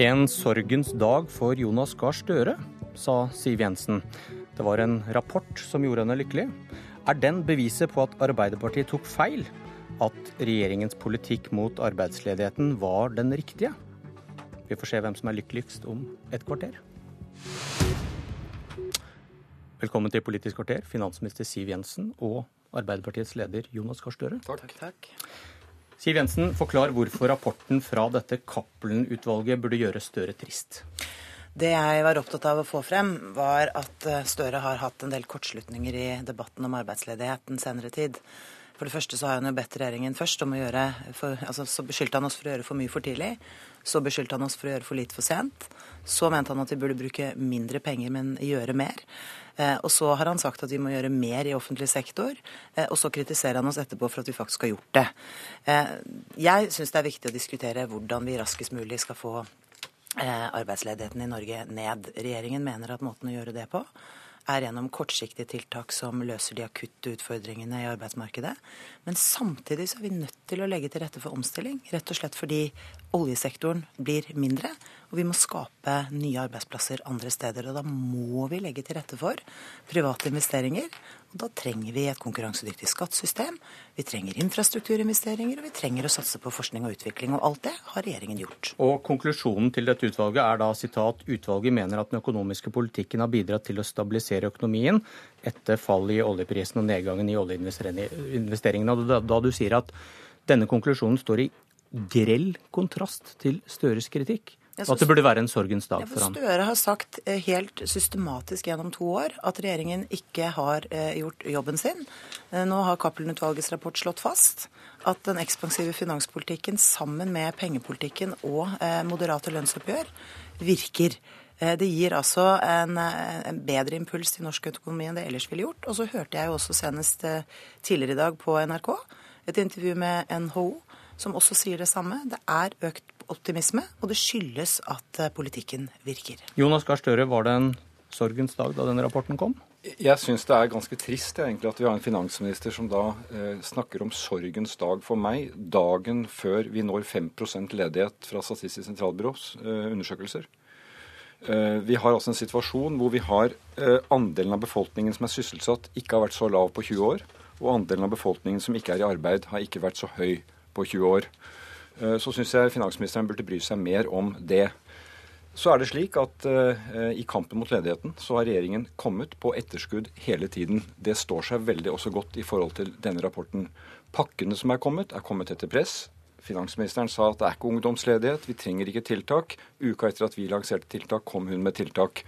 En sorgens dag for Jonas Gahr Støre, sa Siv Jensen. Det var en rapport som gjorde henne lykkelig. Er den beviset på at Arbeiderpartiet tok feil? At regjeringens politikk mot arbeidsledigheten var den riktige? Vi får se hvem som er lykkeligst om et kvarter. Velkommen til Politisk kvarter, finansminister Siv Jensen og Arbeiderpartiets leder Jonas Gahr Støre. Takk. takk. Siv Jensen, forklar hvorfor rapporten fra dette Cappelen-utvalget burde gjøre Støre trist. Det jeg var opptatt av å få frem, var at eh, Støre har hatt en del kortslutninger i debatten om arbeidsledighet den senere tid. For det første så har han jo bedt regjeringen først om å gjøre for, altså Så beskyldte han oss for å gjøre for mye for tidlig. Så beskyldte han oss for å gjøre for lite for sent. Så mente han at vi burde bruke mindre penger, men gjøre mer. Eh, og så har han sagt at vi må gjøre mer i offentlig sektor, eh, og så kritiserer han oss etterpå for at vi faktisk har gjort det. Eh, jeg syns det er viktig å diskutere hvordan vi raskest mulig skal få arbeidsledigheten i Norge ned. Regjeringen mener at måten å gjøre det på er gjennom kortsiktige tiltak som løser de akutte utfordringene i arbeidsmarkedet. Men samtidig så er vi nødt til å legge til rette for omstilling. Rett og slett fordi oljesektoren blir mindre, og vi må skape nye arbeidsplasser andre steder. Og da må vi legge til rette for private investeringer. Og da trenger vi et konkurransedyktig skattesystem, vi trenger infrastrukturinvesteringer, og vi trenger å satse på forskning og utvikling. Og alt det har regjeringen gjort. Og konklusjonen til dette utvalget er da sitat utvalget mener at den økonomiske politikken har bidratt til å stabilisere økonomien etter fallet i oljeprisen og nedgangen i oljeinvesteringene. Og da, da du sier at denne konklusjonen står i grell kontrast til Støres kritikk. Og at det burde være en sorgens dag for ham. Støre har sagt eh, helt systematisk gjennom to år at regjeringen ikke har eh, gjort jobben sin. Eh, nå har Cappelen-utvalgets rapport slått fast at den ekspansive finanspolitikken sammen med pengepolitikken og moderate lønnsoppgjør virker. Det gir altså en, en, bedre impuls til norsk økonomi enn det ellers ville gjort. Og så hørte jeg jo også senest tidligere i dag på NRK et intervju med NHO som også sier det samme. Det er økt optimisme, og det skyldes at eh, politikken virker. Jonas Gahr Støre, var det en sorgens dag da denne rapporten kom? Jeg syns det er ganske trist egentlig, at vi har en finansminister som da eh, snakker om sorgens dag for meg, dagen før vi når 5 ledighet fra Statistisk sentralbyrås eh, undersøkelser. Eh, vi har altså en situasjon hvor vi har eh, andelen av befolkningen som er sysselsatt, ikke har vært så lav på 20 år, og andelen av befolkningen som ikke er i arbeid, har ikke vært så høy på 20 år. Eh, så syns jeg finansministeren burde bry seg mer om det. Så er det slik at uh, i kampen mot ledigheten så har regjeringen kommet på etterskudd hele tiden. Det står seg veldig også godt i forhold til denne rapporten. Pakkene som er kommet, er kommet etter press. Finansministeren sa at det er ikke ungdomsledighet, vi trenger ikke tiltak. Uka etter at vi lanserte tiltak, kom hun med tiltak.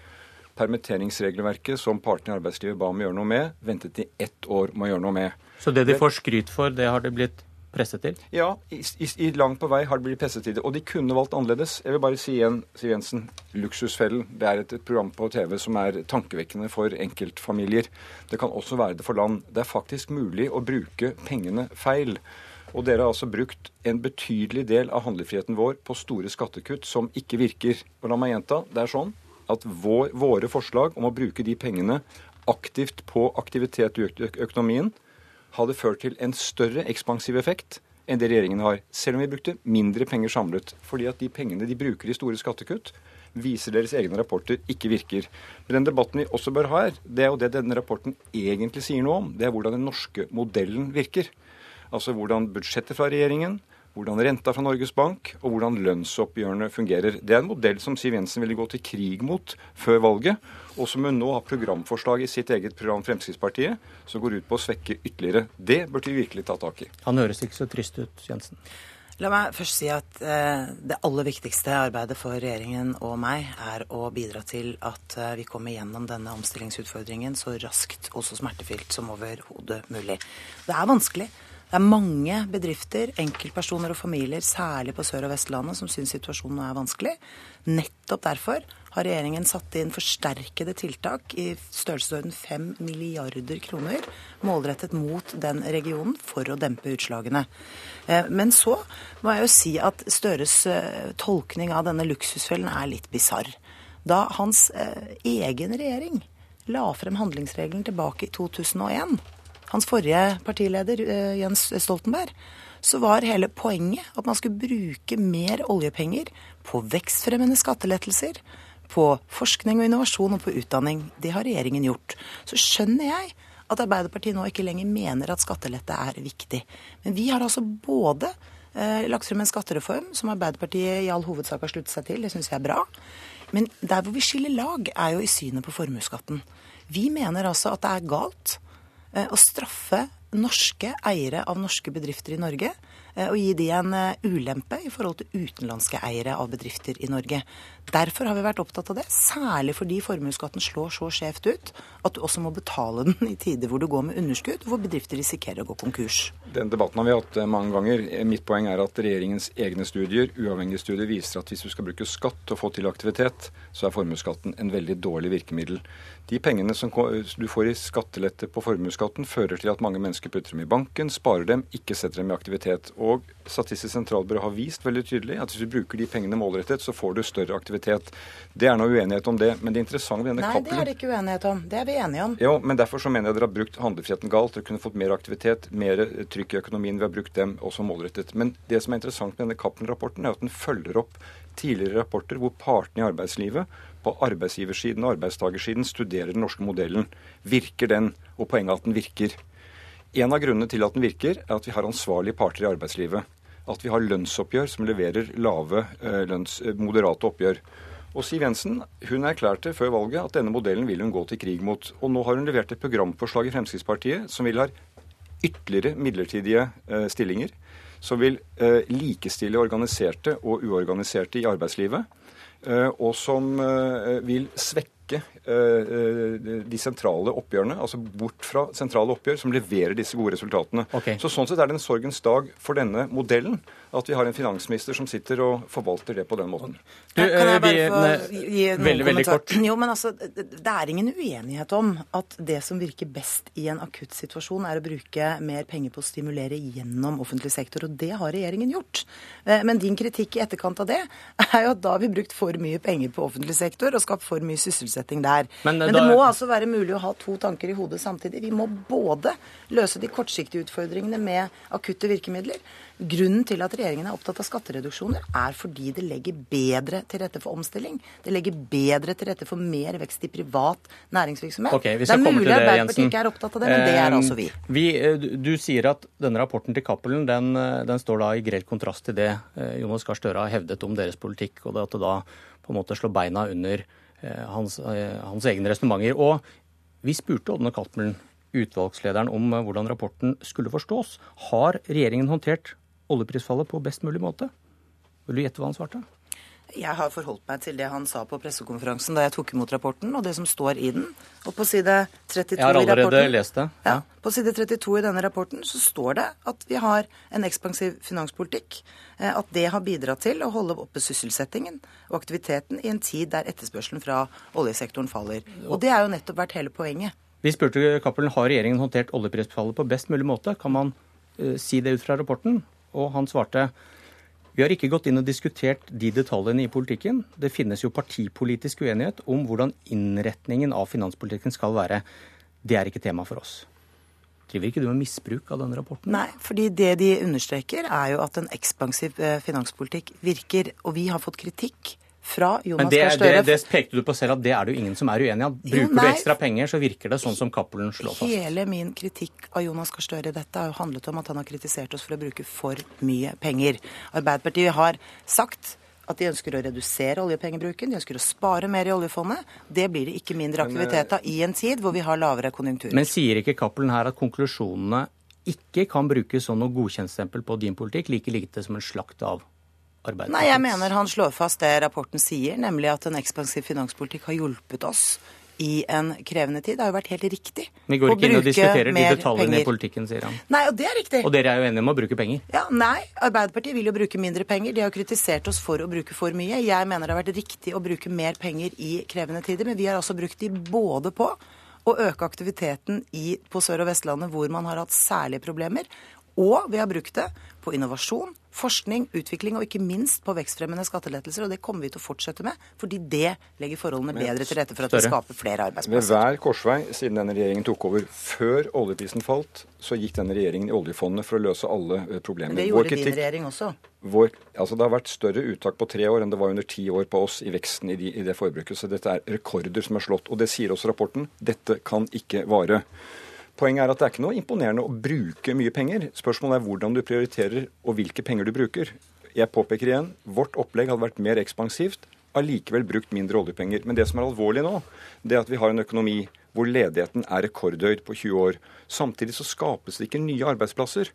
Permitteringsregelverket som partene i arbeidslivet ba om å gjøre noe med, ventet i ett år med å gjøre noe med. Så det de får skryt for, det har det blitt presset til? Ja, i, i, langt på vei har det blitt presset til det. Og de kunne valgt annerledes. Jeg vil bare si igjen, Siv Jensen, Luksusfellen. Det er et, et, program på TV som er tankevekkende for enkeltfamilier. Det kan også være det for land. Det er faktisk mulig å bruke pengene feil. Og dere har altså brukt en betydelig del av handlefriheten vår på store skattekutt som ikke virker. Og la meg gjenta, det er sånn at vår, våre forslag om å bruke de pengene aktivt på aktivitet i økonomien hadde ført til en større ekspansiv effekt enn det regjeringen har, selv om vi brukte mindre penger samlet. Fordi at de pengene de bruker i store skattekutt, viser deres egne rapporter ikke virker. Men den debatten vi også bør ha her, det er jo det denne rapporten egentlig sier noe om. Det er hvordan den norske modellen virker. Altså hvordan budsjettet fra regjeringen, hvordan renta fra Norges Bank og hvordan lønnsoppgjørene fungerer. Det er en modell som Siv Jensen ville gå til krig mot før valget, og som hun nå har programforslag i sitt eget program Fremskrittspartiet, som går ut på å svekke ytterligere. Det burde vi virkelig ta tak i. Han høres ikke så trist ut, Jensen. La meg først si at eh, det aller viktigste arbeidet for regjeringen og meg er å bidra til at eh, vi kommer gjennom denne omstillingsutfordringen så raskt og så smertefylt som overhodet mulig. Det er vanskelig. Det er mange bedrifter, enkeltpersoner og familier, særlig på Sør- og Vestlandet, som syns situasjonen er vanskelig. Nettopp derfor har regjeringen satt inn forsterkede tiltak i størrelsesorden 5 milliarder kroner målrettet mot den regionen for å dempe utslagene. Eh, men så må jeg jo si at Støres eh, tolkning av denne luksusfellen er litt bisarr. Da hans eh, egen regjering la frem handlingsregelen tilbake i 2001 hans forrige partileder, eh, Jens Stoltenberg, så var hele poenget at man skulle bruke mer oljepenger på vekstfremmende skattelettelser, på forskning og innovasjon og på utdanning. Det har regjeringen gjort. Så skjønner jeg at Arbeiderpartiet nå ikke lenger mener at skattelette er viktig. Men vi har altså både eh, lagt frem en skattereform som Arbeiderpartiet i all hovedsak har sluttet seg til. Det syns jeg er bra. Men der hvor vi skiller lag, er jo i synet på formuesskatten. Vi mener altså at det er galt å straffe norske eiere av norske bedrifter i Norge Eh, og gi de en eh, ulempe i forhold til utenlandske eiere av bedrifter i Norge. Derfor har vi vært opptatt av det, særlig fordi formuesskatten slår så skjevt ut at du også må betale den i tider hvor du går med underskudd, hvor bedrifter risikerer å gå konkurs. Den debatten har vi hatt eh, mange ganger. Mitt poeng er at regjeringens egne studier, uavhengige studier, viser at hvis du skal bruke skatt å få til aktivitet, så er formuesskatten en veldig dårlig virkemiddel. De pengene som du får i skattelette på formuesskatten, fører til at mange mennesker putter dem i banken, sparer dem, ikke setter dem i aktivitet. Og Statistisk sentralbyrå har vist veldig tydelig at hvis du bruker de pengene målrettet, så får du større aktivitet. Det er noe uenighet om det. Men det interessante med denne Nei, Nei, det er det ikke uenighet om. Det er vi enige om. Jo, men derfor så mener jeg dere har brukt handlefriheten galt. Dere kunne fått mer aktivitet, mer trykk i økonomien. Vi har brukt dem også målrettet. Men det som er interessant med denne Cappelen-rapporten, er at den følger opp tidligere rapporter hvor partene i arbeidslivet på arbeidsgiversiden og arbeidstakersiden studerer den norske modellen. Virker den? Og poenget er at den virker. En av grunnene til at den virker, er at vi har ansvarlige parter i arbeidslivet. At vi har lønnsoppgjør som leverer lave, eh, lønns, eh, moderate oppgjør. Og Siv Jensen hun erklærte før valget at denne modellen vil hun gå til krig mot. Og nå har hun levert et programforslag i Fremskrittspartiet som vil ha ytterligere midlertidige eh, stillinger. Som vil likestille organiserte og uorganiserte i arbeidslivet. Og som vil svekke eh, de sentrale oppgjørene, altså bort fra sentrale oppgjør som leverer disse gode resultatene. Okay. Så Sånn sett er det en sorgens dag for denne modellen at vi har en finansminister som sitter og forvalter det på den måten. Du, kan jeg bare få gi noen veldig, veldig kort. Jo, men altså, Det er ingen uenighet om at det som virker best i en akutt situasjon, er å bruke mer penger på å stimulere gjennom offentlig sektor, og det har regjeringen gjort. Men din kritikk i etterkant av det er jo at da har vi brukt for mye penger på offentlig sektor og skapt for mye sysselsetting der. Men, men det da... må altså være mulig å ha to tanker i hodet samtidig. Vi må både løse de kortsiktige utfordringene med akutte virkemidler, Grunnen til at regjeringen er opptatt av skattereduksjoner, er fordi det legger bedre til rette for omstilling. Det legger bedre til rette for mer vekst i privat næringsvirksomhet. Okay, det er mulig Arbeiderpartiet ikke er opptatt av det, men det er altså vi. vi du sier at denne rapporten til Cappelen den, den, står da i grell kontrast til det eh, Jonas Gahr Støre har hevdet om deres politikk, og det at det da på en måte slår beina under eh, hans, eh, hans egne resonnementer. Og vi spurte Ådne Cappelen utvalgslederen om hvordan rapporten skulle forstås. Har regjeringen håndtert oljeprisfallet på best mulig måte? Vil du gjette hva han svarte? Jeg har forholdt meg til det han sa på pressekonferansen da jeg tok imot rapporten, og det som står i den. Og på side 32 Jeg har allerede lest det. Ja. ja. På side 32 i denne rapporten så står det at vi har en ekspansiv finanspolitikk. Eh, at det har bidratt til å holde oppe sysselsettingen og aktiviteten i en tid der etterspørselen fra oljesektoren faller. Og det er jo nettopp vært hele poenget. Vi spurte Cappelen har regjeringen håndtert oljeprisfallet på best mulig måte. Kan man uh, si det ut fra rapporten? Og han svarte vi har ikke gått inn og diskutert de detaljene i politikken. Det finnes jo partipolitisk uenighet om hvordan innretningen av finanspolitikken skal være. Det er ikke tema for oss. Driver ikke du med misbruk av denne rapporten? Nei, fordi det de understreker er jo at en ekspansiv eh, finanspolitikk virker. Og vi har fått kritikk fra Jonas Gahr Støre. Det, det, pekte du på selv at det er det jo ingen som er uenig i. Bruker jo, du ekstra penger, så virker det sånn som Cappelen slår fast. Hele min kritikk av Jonas Gahr Støre i dette har jo handlet om at han har kritisert oss for å bruke for mye penger. Arbeiderpartiet har sagt at de ønsker å redusere oljepengebruken, de ønsker å spare mer i oljefondet. Det blir det ikke mindre aktivitet av i en tid hvor vi har lavere konjunkturer. Men sier ikke Cappelen her at konklusjonene ikke kan brukes som noe godkjentstempel på din politikk, like lite som en slakt av Nei, jeg mener han slår fast det rapporten sier, nemlig at en ekspansiv finanspolitikk har hjulpet oss i en krevende tid. Det har jo vært helt riktig. Vi går ikke inn og diskuterer de detaljene penger. i politikken, sier han. Nei, Og det er riktig. Og dere er jo enige om å bruke penger? Ja, Nei, Arbeiderpartiet vil jo bruke mindre penger. De har jo kritisert oss for å bruke for mye. Jeg mener det har vært riktig å bruke mer penger i krevende tider, men vi har altså brukt de både på å øke aktiviteten i, på Sør- og Vestlandet, hvor man har hatt særlige problemer, og vi har brukt det på innovasjon, forskning, utvikling og ikke minst på vekstfremmende skattelettelser. Og det kommer vi til å fortsette med, fordi det legger forholdene bedre til rette for at vi skaper flere Ved arbeidsplasser. hver korsvei siden denne regjeringen tok over, før oljeprisen falt, så gikk denne regjeringen i oljefondet for å løse alle eh, problemer. Men det gjorde gjorde din regjering også. vår, altså Det har vært større uttak på tre år enn det var under ti år på oss i veksten i, de, i det forbruket. Så dette er rekorder som er slått. Og det sier også rapporten. Dette kan ikke vare. Poenget er at det er ikke noe imponerende å bruke mye penger. Spørsmålet er hvordan du prioriterer og hvilke penger du bruker. Jeg påpeker igjen, vårt opplegg hadde vært mer ekspansivt, allikevel brukt mindre oljepenger. Men det som er alvorlig nå, det er at vi har en økonomi hvor ledigheten er rekordhøy på 20 år. Samtidig så skapes det ikke nye arbeidsplasser.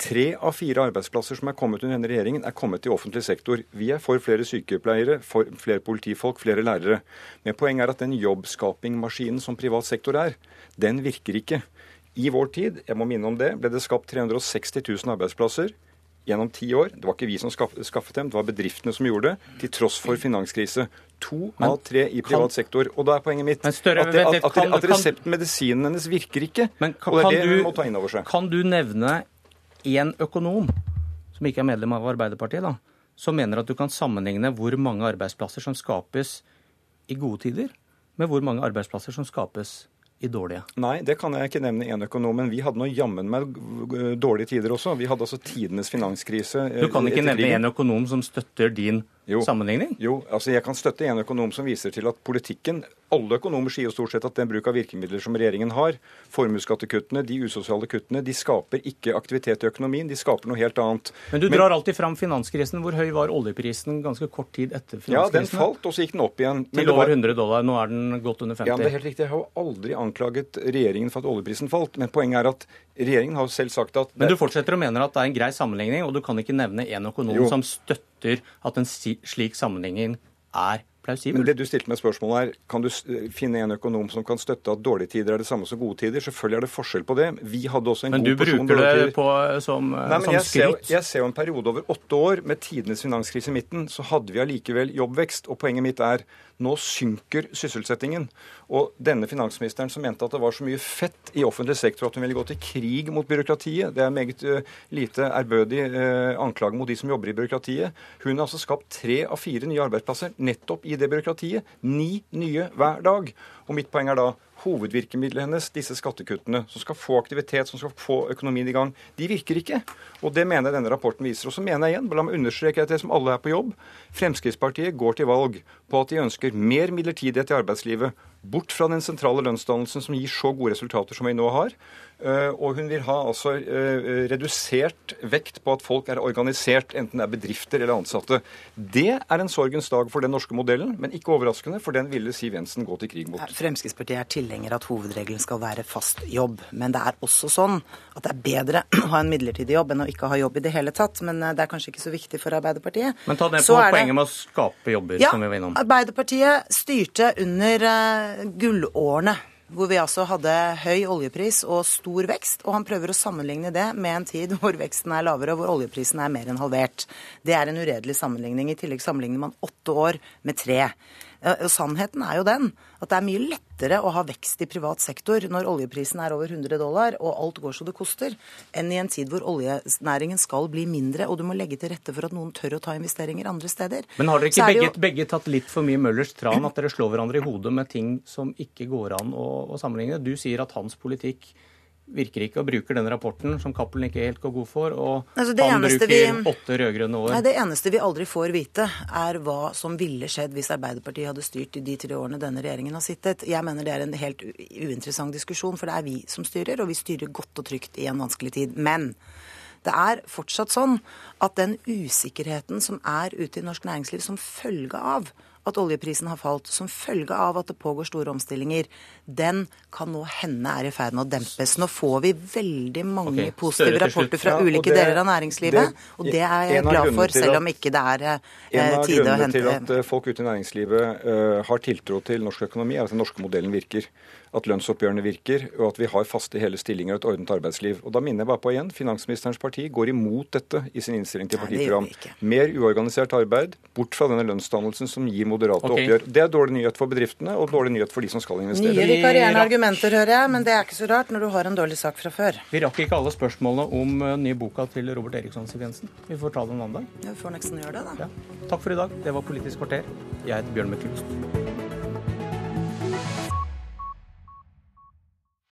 Tre av fire arbeidsplasser som er kommet under denne regjeringen, er kommet i offentlig sektor. Vi er for flere sykepleiere, for flere politifolk, flere lærere. Men poenget er at den jobbskapingmaskinen som privat sektor er, den virker ikke. I vår tid, jeg må minne om det, ble det skapt 360 000 arbeidsplasser gjennom ti år. Det var ikke vi som skaffet dem, det var bedriftene som gjorde det, til tross for finanskrise. To av tre i privat sektor. Og da er poenget mitt større, at, det, at, at, at kan- resepten, medisinen hennes, virker ikke. Men kan, og det er det du, hun må ta inn over seg. Kan du nevne én økonom, som ikke er medlem av Arbeiderpartiet, da, som mener at du kan sammenligne hvor mange arbeidsplasser som skapes i gode tider, med hvor mange arbeidsplasser som skapes i dårlige? Nei, det kan jeg ikke nevne én økonom, men vi hadde nå jammen meg dårlige tider også. Vi hadde altså tidenes finanskrise. eh, Du kan ikke nevne én økonom som støtter din Jo. sammenligning? Jo, altså jeg kan støtte en økonom som viser til at politikken Alle økonomer sier jo stort sett at den bruk av virkemidler som regjeringen har, formuesskattekuttene, de usosiale kuttene, de skaper ikke aktivitet i økonomien, de skaper noe helt annet. Men du drar alltid fram finanskrisen. Hvor høy var oljeprisen ganske kort tid etter finanskrisen? Ja, den falt, og så gikk den opp igjen. Men Til var- over 100 dollar. Nå er den godt under 50. Ja, det er helt riktig. Jeg har jo aldri anklaget regjeringen for at oljeprisen falt. Men poenget er at regjeringen har jo selv sagt at Men du fortsetter å mener at det er en grei sammenligning, og du kan ikke nevne én økonom Jo. som støtter at en slik sammenligning er plausibel. Men det du stilte meg spørsmålet er, kan du finne en økonom som kan støtte at dårlige tider er det samme som gode tider? Selvfølgelig er det forskjell på det. Vi hadde også en Men du god porsjon bruker dårlige det tider. på, som, Nei, men som jeg ser, jo- jeg ser jo en periode over åtte år med tidenes finanskrise i midten, så hadde vi allikevel jobbvekst. Og poenget mitt er nå synker sysselsettingen. Og denne finansministeren som mente at det var så mye fett i offentlig sektor at hun ville gå til krig mot byråkratiet, det er en meget uh, lite ærbødig uh, anklage mot de som jobber i byråkratiet. Hun har altså skapt tre av fire nye arbeidsplasser nettopp i det byråkratiet. Ni nye hver dag. Og mitt poeng er da hovedvirkemidlet hennes, disse skattekuttene, som skal få aktivitet, som skal få økonomien i gang, de virker ikke. Og det mener jeg denne rapporten viser. Og så mener jeg igjen, la meg understreke det som alle er på jobb, Fremskrittspartiet går til valg på at de ønsker mer midlertidighet i arbeidslivet, bort fra den sentrale lønnsdannelsen som gir så gode resultater som vi nå har. Eh, Og hun vil ha altså eh, redusert vekt på at folk er organisert, enten det er bedrifter eller ansatte. Det er en sorgens dag for den norske modellen, men ikke overraskende, for den ville Siv Jensen gå til krig mot. Fremskrittspartiet er tilhenger av at hovedregelen skal være fast jobb. Men det er også sånn at det er bedre å ha en midlertidig jobb enn å ikke ha jobb i det hele tatt. Men eh, det er kanskje ikke så viktig for Arbeiderpartiet. Men ta det på det- poenget med å skape jobber, Ja, som vi var innom. Arbeiderpartiet styrte under uh, gullårene. Hvor vi altså hadde høy oljepris og stor vekst. Og han prøver å sammenligne det med en tid hvor veksten er lavere og hvor oljeprisen er mer enn halvert. Det er en uredelig sammenligning. I tillegg sammenligner man åtte år med tre. Sannheten er jo den at det er mye lettere å ha vekst i privat sektor når oljeprisen er over 100 dollar og alt går så det koster, enn i en tid hvor oljenæringen skal bli mindre og du må legge til rette for at noen tør å ta investeringer andre steder. Men har dere ikke begge, jo- begge tatt litt for mye Møllers tran, at dere slår hverandre i hodet med ting som ikke går an å, å sammenligne? Du sier at hans politikk virker ikke, og bruker den rapporten som Cappelen ikke helt går god for, og Altså, det han bruker vi- åtte rød-grønne år. Nei, Det eneste vi aldri får vite, er hva som ville skjedd hvis Arbeiderpartiet hadde styrt i de tre årene denne regjeringen har sittet. Jeg mener det er en helt uinteressant diskusjon, for det er vi som styrer, og vi styrer godt og trygt i en vanskelig tid. Men det er fortsatt sånn at den usikkerheten som er ute i norsk næringsliv som følge av at oljeprisen har falt, som følge av at det pågår store omstillinger, den kan nå hende er i ferd med å dempes. Nå får vi veldig mange okay. positive rapporter fra Ja, ulike det- deler av næringslivet, det- og det er jeg glad for, selv om ikke det er eh, En av grunnene til at eh, folk ute i næringslivet eh, har tiltro til norsk økonomi, er at den norske modellen virker. At lønnsoppgjørene virker, og at vi har faste hele stillinger og et ordnet arbeidsliv. Og da minner jeg bare på igjen, Finansministerens parti går imot dette i sin innstilling til partiprogram. Mer uorganisert arbeid, bort fra denne lønnsdannelsen som gir moderate okay. oppgjør. Det er dårlig nyhet for bedriftene og dårlig nyhet for de som skal investere. Nye vikarierende argumenter, hører jeg, men det er ikke så rart når du har en dårlig sak fra før. Vi rakk ikke alle spørsmålene om uh, nye boka til Robert Eriksson Siv Jensen. Vi får ta det en annen dag. Vi får nesten gjøre det, da. Ja. Takk for i dag. Det var Politisk kvarter. Jeg heter Bjørn Myklebust.